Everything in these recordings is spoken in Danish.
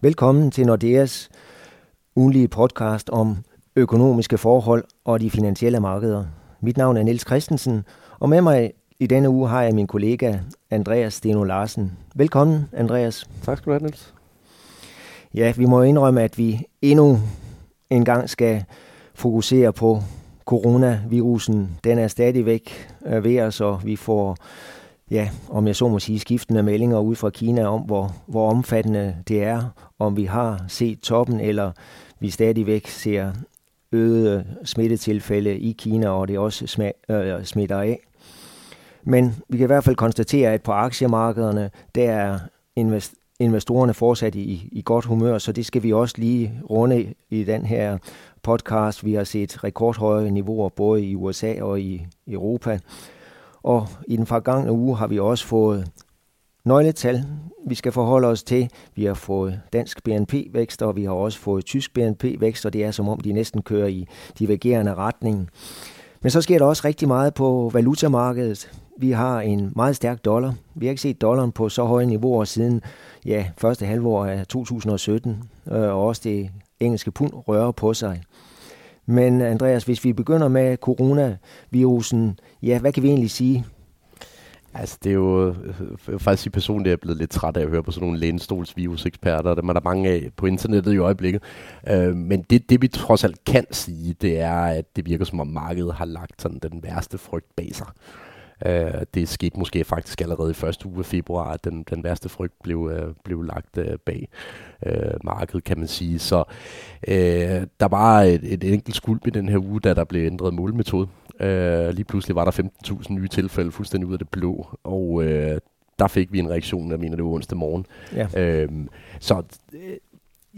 Velkommen til Nordeas ugenlige podcast om økonomiske forhold og de finansielle markeder. Mit navn er Niels Christensen, og med mig i denne uge har jeg min kollega Andreas Steno Larsen. Velkommen, Andreas. Tak skal du have, Niels. Ja, vi må indrømme, at vi endnu en gang skal fokusere på coronavirusen. Den er stadigvæk øh, ved os, og vi får ja, om jeg så må sige, skiftende meldinger ud fra Kina om, hvor, hvor omfattende det er, om vi har set toppen, eller vi stadigvæk ser øgede smittetilfælde i Kina, og det også sm- øh, smitter af. Men vi kan i hvert fald konstatere, at på aktiemarkederne, der er invest- investorerne fortsat i, i godt humør, så det skal vi også lige runde i den her podcast. Vi har set rekordhøje niveauer både i USA og i Europa. Og i den forgangne uge har vi også fået nøgletal, vi skal forholde os til. Vi har fået dansk BNP-vækst, og vi har også fået tysk BNP-vækst, og det er som om, de næsten kører i divergerende retning. Men så sker der også rigtig meget på valutamarkedet. Vi har en meget stærk dollar. Vi har ikke set dollaren på så høje niveauer siden ja, første halvår af 2017, øh, og også det engelske pund rører på sig. Men Andreas, hvis vi begynder med coronavirusen, ja, hvad kan vi egentlig sige? Altså, det er jo øh, øh faktisk i personligt, at jeg er blevet lidt træt af at høre på sådan nogle lænestolsviruseksperter, der man er der mange af på internettet i øjeblikket. Øh, men det, det, vi trods alt kan sige, det er, at det virker som om markedet har lagt sådan den værste frygt bag sig. Uh, det skete måske faktisk allerede i første uge af februar, at den, den værste frygt blev, uh, blev lagt uh, bag uh, markedet, kan man sige. Så uh, der var et, et enkelt skuld i den her uge, da der blev ændret målmetode. Uh, lige pludselig var der 15.000 nye tilfælde fuldstændig ud af det blå, og uh, der fik vi en reaktion, jeg mener det var onsdag morgen. Ja. Uh, så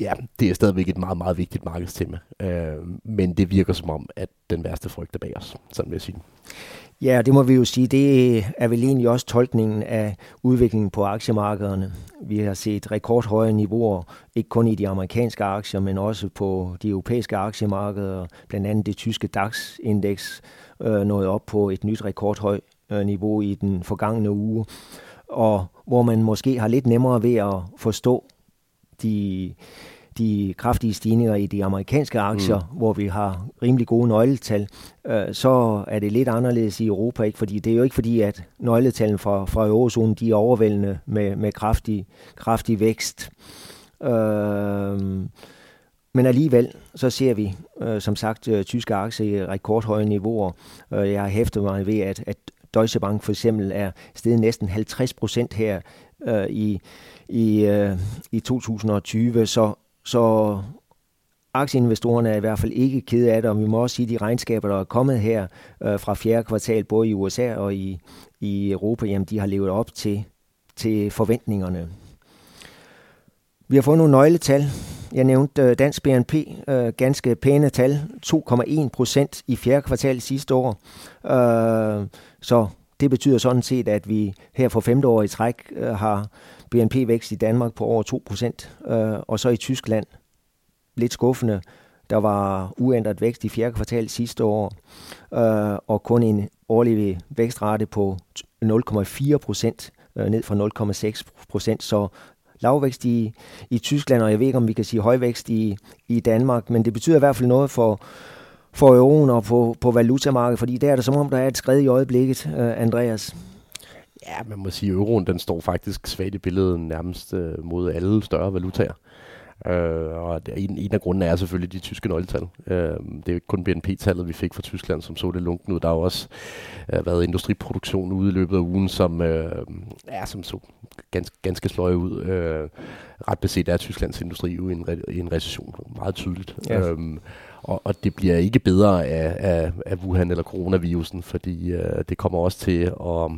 ja, det er stadigvæk et meget, meget vigtigt markedstema. Uh, men det virker som om, at den værste frygt er bag os, sådan vil jeg sige. Ja, det må vi jo sige. Det er vel egentlig også tolkningen af udviklingen på aktiemarkederne. Vi har set rekordhøje niveauer, ikke kun i de amerikanske aktier, men også på de europæiske aktiemarkeder. Blandt andet det tyske DAX-indeks øh, nåede op på et nyt rekordhøjt øh, niveau i den forgangne uge. Og hvor man måske har lidt nemmere ved at forstå de de kraftige stigninger i de amerikanske aktier, mm. hvor vi har rimelig gode nøgletal, øh, så er det lidt anderledes i Europa, ikke? fordi det er jo ikke fordi, at nøgletallene fra, fra eurozonen de er overvældende med, med kraftig, kraftig vækst. Øh, men alligevel, så ser vi, øh, som sagt, øh, tyske aktier i rekordhøje niveauer. Øh, jeg har hæftet mig ved, at, at Deutsche Bank for eksempel er steget næsten 50 procent her øh, i, i, øh, i 2020, så så aktieinvestorerne er i hvert fald ikke kede af det, og vi må også sige, at de regnskaber, der er kommet her øh, fra fjerde kvartal, både i USA og i, i Europa, jamen de har levet op til, til forventningerne. Vi har fået nogle nøgletal. Jeg nævnte øh, dansk BNP, øh, ganske pæne tal, 2,1 procent i fjerde kvartal sidste år. Øh, så det betyder sådan set, at vi her for femte år i træk øh, har BNP-vækst i Danmark på over 2 procent, øh, og så i Tyskland lidt skuffende. Der var uændret vækst i fjerde kvartal sidste år, øh, og kun en årlig vækstrate på 0,4 procent, øh, ned fra 0,6 procent, så lavvækst i, i Tyskland, og jeg ved ikke, om vi kan sige højvækst i, i Danmark, men det betyder i hvert fald noget for, for euroen og på, på valutamarkedet, fordi der er det som om, der er et skridt i øjeblikket, øh, Andreas. Ja, man må sige, at euroen den står faktisk svagt i billedet nærmest øh, mod alle større valutaer. Øh, og en, en af grundene er selvfølgelig de tyske nøgletal. Øh, det er jo ikke kun BNP-tallet, vi fik fra Tyskland, som så det lunken ud. Der har også øh, været industriproduktion ude i løbet af ugen, som, øh, er, som så ganske, ganske sløje ud. Øh, ret beset er Tysklands industri jo i en, re- i en recession, meget tydeligt. Ja. Øh, og, og det bliver ikke bedre af, af, af Wuhan eller coronavirusen, fordi øh, det kommer også til at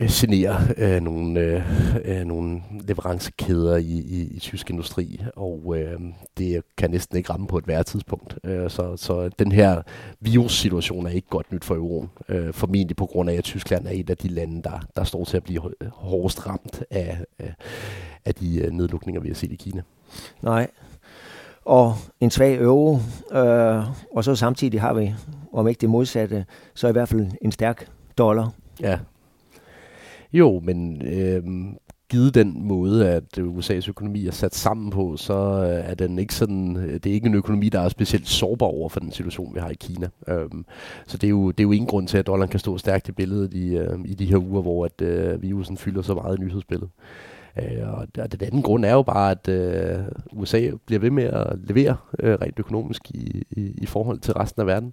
øh, genere øh, nogle, øh, øh, nogle leverancekæder i, i, i tysk industri, og øh, det kan næsten ikke ramme på et værre tidspunkt. Øh, så, så den her virussituation er ikke godt nyt for euroen, øh, formentlig på grund af, at Tyskland er et af de lande, der, der står til at blive hårdest ramt af, af, af de øh, nedlukninger, vi har set i Kina. Nej, og en svag euro, øh, og så samtidig har vi, om ikke det modsatte, så i hvert fald en stærk dollar. Ja. Jo, men øh, givet den måde, at USA's økonomi er sat sammen på, så øh, er den ikke sådan, øh, det er ikke en økonomi, der er specielt sårbar over for den situation, vi har i Kina. Øhm, så det er, jo, det er jo ingen grund til, at dollaren kan stå stærkt i billedet i, øh, i de her uger, hvor at, øh, virusen fylder så meget i nyhedsbilledet. Øh, og den anden grund er jo bare, at øh, USA bliver ved med at levere øh, rent økonomisk i, i, i forhold til resten af verden.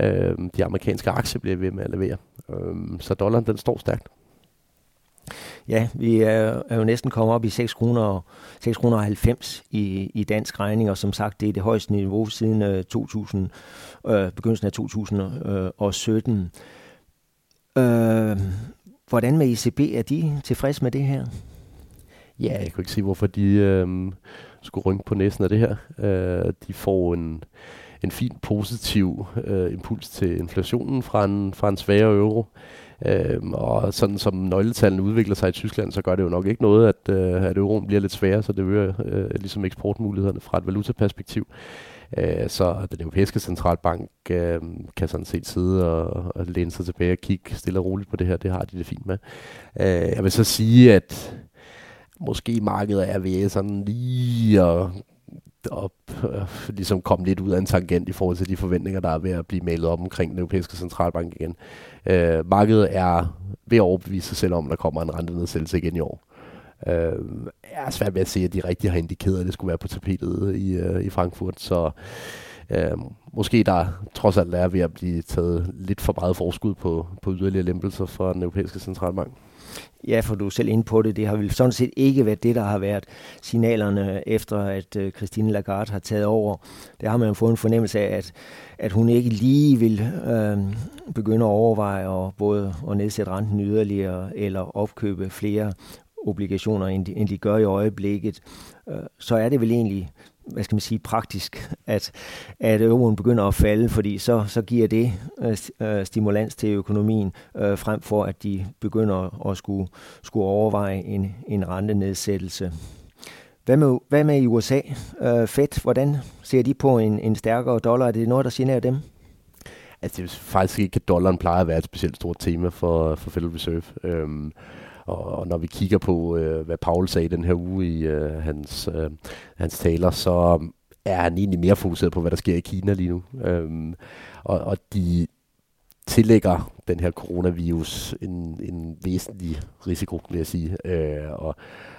Øh, de amerikanske aktier bliver ved med at levere. Øh, så dollaren den står stærkt. Ja, vi er, er jo næsten kommet op i 6 kroner, 6 kroner 90 i, i dansk regning, og som sagt, det er det højeste niveau siden øh, 2000, øh, begyndelsen af 2017. Øh, øh, hvordan med ECB? Er de tilfredse med det her? Ja, jeg kan ikke se, hvorfor de øh, skulle rynke på næsen af det her. Øh, de får en, en fin positiv øh, impuls til inflationen fra en, fra en svagere euro. Øh, Øhm, og sådan som nøgletallene udvikler sig i Tyskland, så gør det jo nok ikke noget, at, øh, at euroen bliver lidt sværere, så det øger øh, ligesom eksportmulighederne fra et valutaperspektiv. Øh, så den europæiske centralbank øh, kan sådan set sidde og, og læne sig tilbage og kigge stille og roligt på det her. Det har de det fint med. Øh, jeg vil så sige, at måske markedet er ved sådan lige at op, øh, ligesom komme lidt ud af en tangent i forhold til de forventninger, der er ved at blive malet op omkring den europæiske centralbank igen. Øh, markedet er ved at overbevise sig selv om, at der kommer en rentenedsættelse igen i år. Øh, jeg er svært ved at se, at de rigtig har indikeret, at det skulle være på tapetet i, øh, i Frankfurt, så øh, måske der trods alt er ved at blive taget lidt for meget forskud på, på yderligere lempelser fra den europæiske centralbank. Ja, for du er selv inde på det. Det har vel sådan set ikke været det, der har været signalerne efter, at øh, Christine Lagarde har taget over. Der har man fået en fornemmelse af, at, at hun ikke lige vil øh, begynde at overveje at både at nedsætte renten yderligere eller opkøbe flere obligationer, end de, end de gør i øjeblikket. Øh, så er det vel egentlig hvad skal man sige, praktisk, at, at euroen begynder at falde, fordi så, så giver det øh, øh, stimulans til økonomien, øh, frem for at de begynder at skulle, skulle overveje en, en rentenedsættelse. Hvad med, hvad med i USA? Øh, Fed, hvordan ser de på en, en stærkere dollar? Er det noget, der generer dem? Altså, det er faktisk ikke, at dollaren plejer at være et specielt stort tema for, for Federal Reserve. Øhm, og, og når vi kigger på, øh, hvad Paul sagde den her uge i øh, hans, øh, hans taler, så um, er han egentlig mere fokuseret på, hvad der sker i Kina lige nu. Øhm, og, og de tillægger den her coronavirus en, en væsentlig risiko, vil jeg sige. Øh, og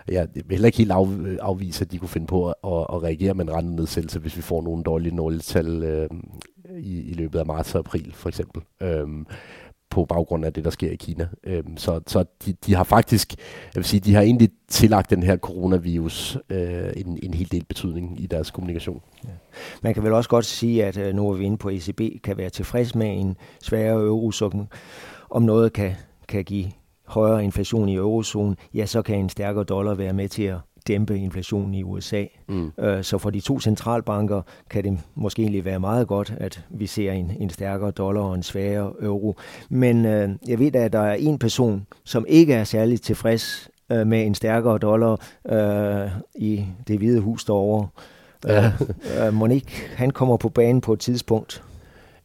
jeg vil heller ikke helt af, afvise, at de kunne finde på at, at reagere med en rentenedsættelse, hvis vi får nogle dårlige nåletal øh, i, i løbet af marts og april, for eksempel. Øh, på baggrund af det, der sker i Kina. Øhm, så så de, de har faktisk, jeg vil sige, de har egentlig tillagt den her coronavirus øh, en, en hel del betydning i deres kommunikation. Ja. Man kan vel også godt sige, at øh, nu er vi inde på ECB, kan være tilfreds med en sværere eurozone, om noget kan, kan give højere inflation i eurozonen, ja, så kan en stærkere dollar være med til at dæmpe inflationen i USA. Mm. Øh, så for de to centralbanker kan det måske egentlig være meget godt, at vi ser en, en stærkere dollar og en svagere euro. Men øh, jeg ved at der er en person, som ikke er særligt tilfreds øh, med en stærkere dollar øh, i det hvide hus derovre. Ja. Øh, Monique, han kommer på banen på et tidspunkt.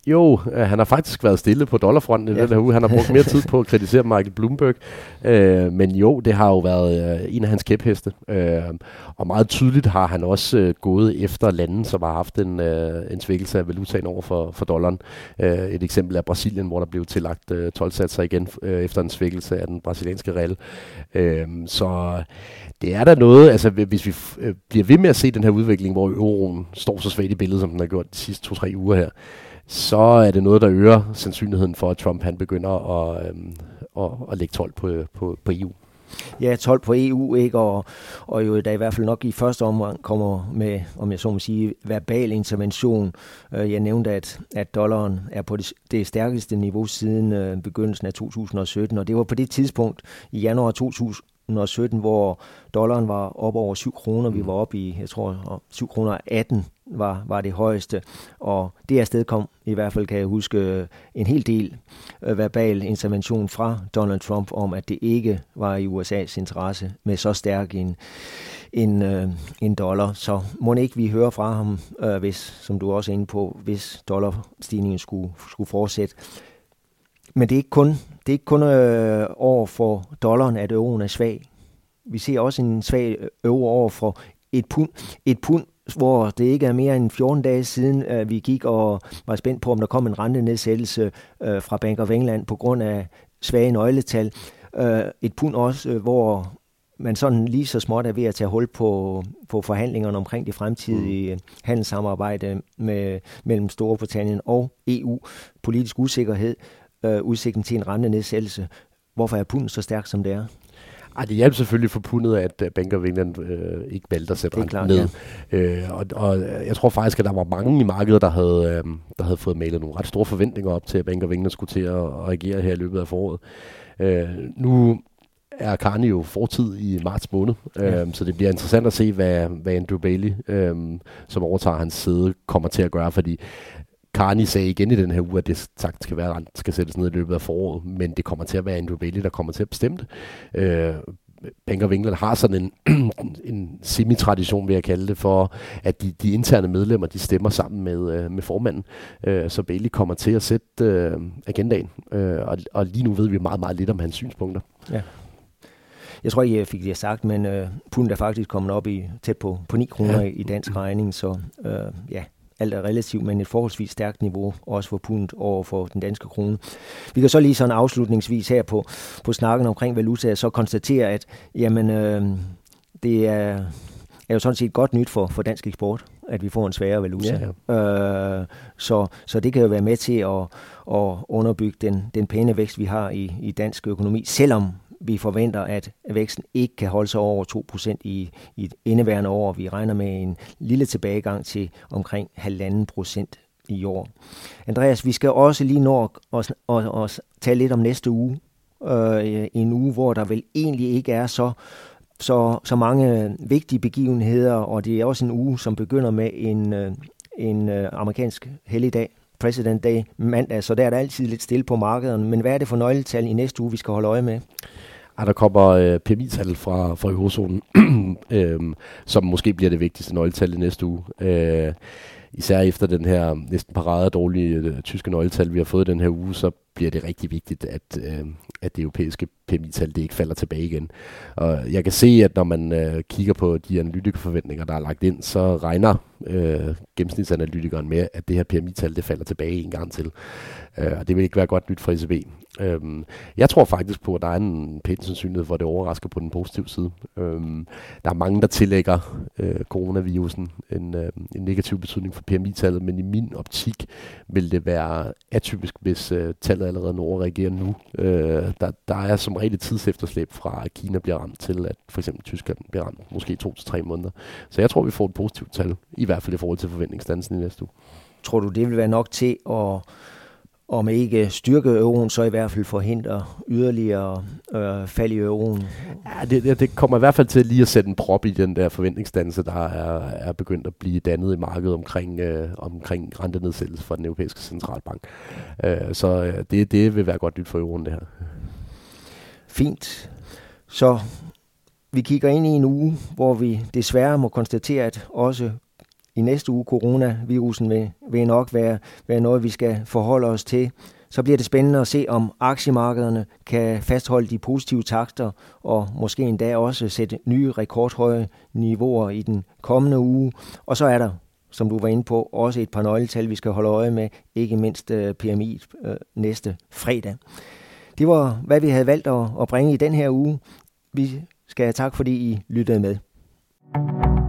Jo, øh, han har faktisk været stille på dollarfronten i ja. den her uge. Han har brugt mere tid på at kritisere Michael Bloomberg. Øh, men jo, det har jo været øh, en af hans kæpheste. Øh, og meget tydeligt har han også øh, gået efter lande, som har haft en, øh, en svækkelse af valutaen over for, for dollaren. Øh, et eksempel er Brasilien, hvor der blev tillagt øh, 12 satser igen øh, efter en svækkelse af den brasilianske real. Øh, så det er der noget, altså hvis vi øh, bliver ved med at se den her udvikling, hvor euroen står så svagt i billedet, som den har gjort de sidste to-tre uger her, så er det noget, der øger sandsynligheden for, at Trump han begynder at, øhm, at, at lægge 12 på, på, på EU. Ja, 12 på EU, ikke? Og, og jo da i hvert fald nok i første omgang kommer med, om jeg så må sige, verbal intervention. Øh, jeg nævnte, at, at dollaren er på det, det stærkeste niveau siden øh, begyndelsen af 2017, og det var på det tidspunkt i januar 2017, hvor dollaren var op over 7 kroner. Vi mm. var op i, jeg tror, 7 kroner 18 var, var det højeste, og det afsted kom i hvert fald, kan jeg huske, øh, en hel del øh, verbal intervention fra Donald Trump om, at det ikke var i USA's interesse med så stærk en, en, øh, en dollar. Så må ikke vi høre fra ham, hvis, som du også er inde på, hvis dollarstigningen skulle, skulle fortsætte. Men det er ikke kun, det er ikke kun øh, over for dollaren, at euroen er svag. Vi ser også en svag euro over for et pund. Et pund, hvor det ikke er mere end 14 dage siden, at vi gik og var spændt på, om der kom en rentenedsættelse øh, fra Bank of England på grund af svage nøgletal. Øh, et pund også, øh, hvor man sådan lige så småt er ved at tage hul på, på forhandlingerne omkring det fremtidige mm. handelssamarbejde med, mellem Storbritannien og EU. Politisk usikkerhed, øh, udsigten til en rentenedsættelse. Hvorfor er punden så stærk, som det er? Ej, det hjalp selvfølgelig for pundet, at Bank of England øh, ikke valgte at sætte renten klart, ned. Ja. Øh, og, og jeg tror faktisk, at der var mange i markedet, der havde, øh, der havde fået malet nogle ret store forventninger op til, at Bank of England skulle til at, at reagere her i løbet af foråret. Øh, nu er Carney jo fortid i marts måned, ja. øhm, så det bliver interessant at se, hvad, hvad Andrew Bailey, øhm, som overtager hans sæde, kommer til at gøre, fordi Carney sagde igen i den her uge, at det sagt skal være, skal sættes ned i løbet af foråret, men det kommer til at være Andrew Bailey, der kommer til at bestemme det. Øh, Bank of England har sådan en, en semi-tradition, vil jeg kalde det, for at de, de interne medlemmer, de stemmer sammen med, øh, med formanden. Øh, så Bailey kommer til at sætte øh, agendaen, øh, og, og lige nu ved vi meget, meget lidt om hans synspunkter. Ja. Jeg tror ikke, jeg fik det sagt, men øh, pundet er faktisk kommet op i tæt på, på 9 kroner ja. i dansk regning, så øh, ja, alt er relativt, men et forholdsvis stærkt niveau, også for pundet over for den danske krone. Vi kan så lige sådan afslutningsvis her på, på snakken omkring valuta, så konstatere, at jamen, øh, det er, er jo sådan set godt nyt for, for dansk eksport, at vi får en sværere valuta. Ja, ja. Øh, så, så det kan jo være med til at, at underbygge den, den pæne vækst, vi har i, i dansk økonomi, selvom vi forventer, at væksten ikke kan holde sig over 2% i, i indeværende år. Vi regner med en lille tilbagegang til omkring 1,5 procent i år. Andreas, vi skal også lige nå at, at, at, at tale lidt om næste uge. Øh, en uge, hvor der vel egentlig ikke er så, så, så mange vigtige begivenheder, og det er også en uge, som begynder med en, øh, en øh, amerikansk helligdag, President Day mandag, så der er der altid lidt stille på markederne. Men hvad er det for nøgletal i næste uge, vi skal holde øje med? At der kommer øh, PMI-tal fra, fra eurozonen, øh, som måske bliver det vigtigste nøgletal i næste uge. Øh, især efter den her næsten parade dårlige øh, tyske nøgletal, vi har fået den her uge, så bliver det rigtig vigtigt, at, øh, at det europæiske PMI-tal det ikke falder tilbage igen. Og jeg kan se, at når man øh, kigger på de analytikerforventninger, der er lagt ind, så regner øh, gennemsnitsanalytikeren med, at det her PMI-tal det falder tilbage en gang til. Øh, og det vil ikke være godt nyt for ECB. Øhm, jeg tror faktisk på, at der er en pæn sandsynlighed for, at det overrasker på den positive side. Øhm, der er mange, der tillægger øh, coronavirusen en, øh, en negativ betydning for PMI-tallet, men i min optik vil det være atypisk, hvis øh, tallet allerede når reagerer nu. Øh, der, der er som regel et tidsefterslæb fra, at Kina bliver ramt til, at for eksempel Tyskland bliver ramt måske to til tre måneder. Så jeg tror, vi får et positivt tal, i hvert fald i forhold til forventningsdansen i næste uge. Tror du, det vil være nok til at om ikke styrke euroen, så i hvert fald forhindre yderligere øh, fald i euroen. Ja, det, det, det kommer i hvert fald til lige at sætte en prop i den der forventningsdannelse, der er, er begyndt at blive dannet i markedet omkring, øh, omkring rentenedsættelse fra den europæiske centralbank. Øh, så øh, det, det vil være godt nyt for euroen, det her. Fint. Så vi kigger ind i en uge, hvor vi desværre må konstatere, at også i næste uge coronavirusen vil, vil nok være, være noget, vi skal forholde os til. Så bliver det spændende at se, om aktiemarkederne kan fastholde de positive takter og måske endda også sætte nye rekordhøje niveauer i den kommende uge. Og så er der, som du var inde på, også et par nøgletal, vi skal holde øje med, ikke mindst øh, PMI øh, næste fredag. Det var, hvad vi havde valgt at, at bringe i den her uge. Vi skal have tak, fordi I lyttede med. thank you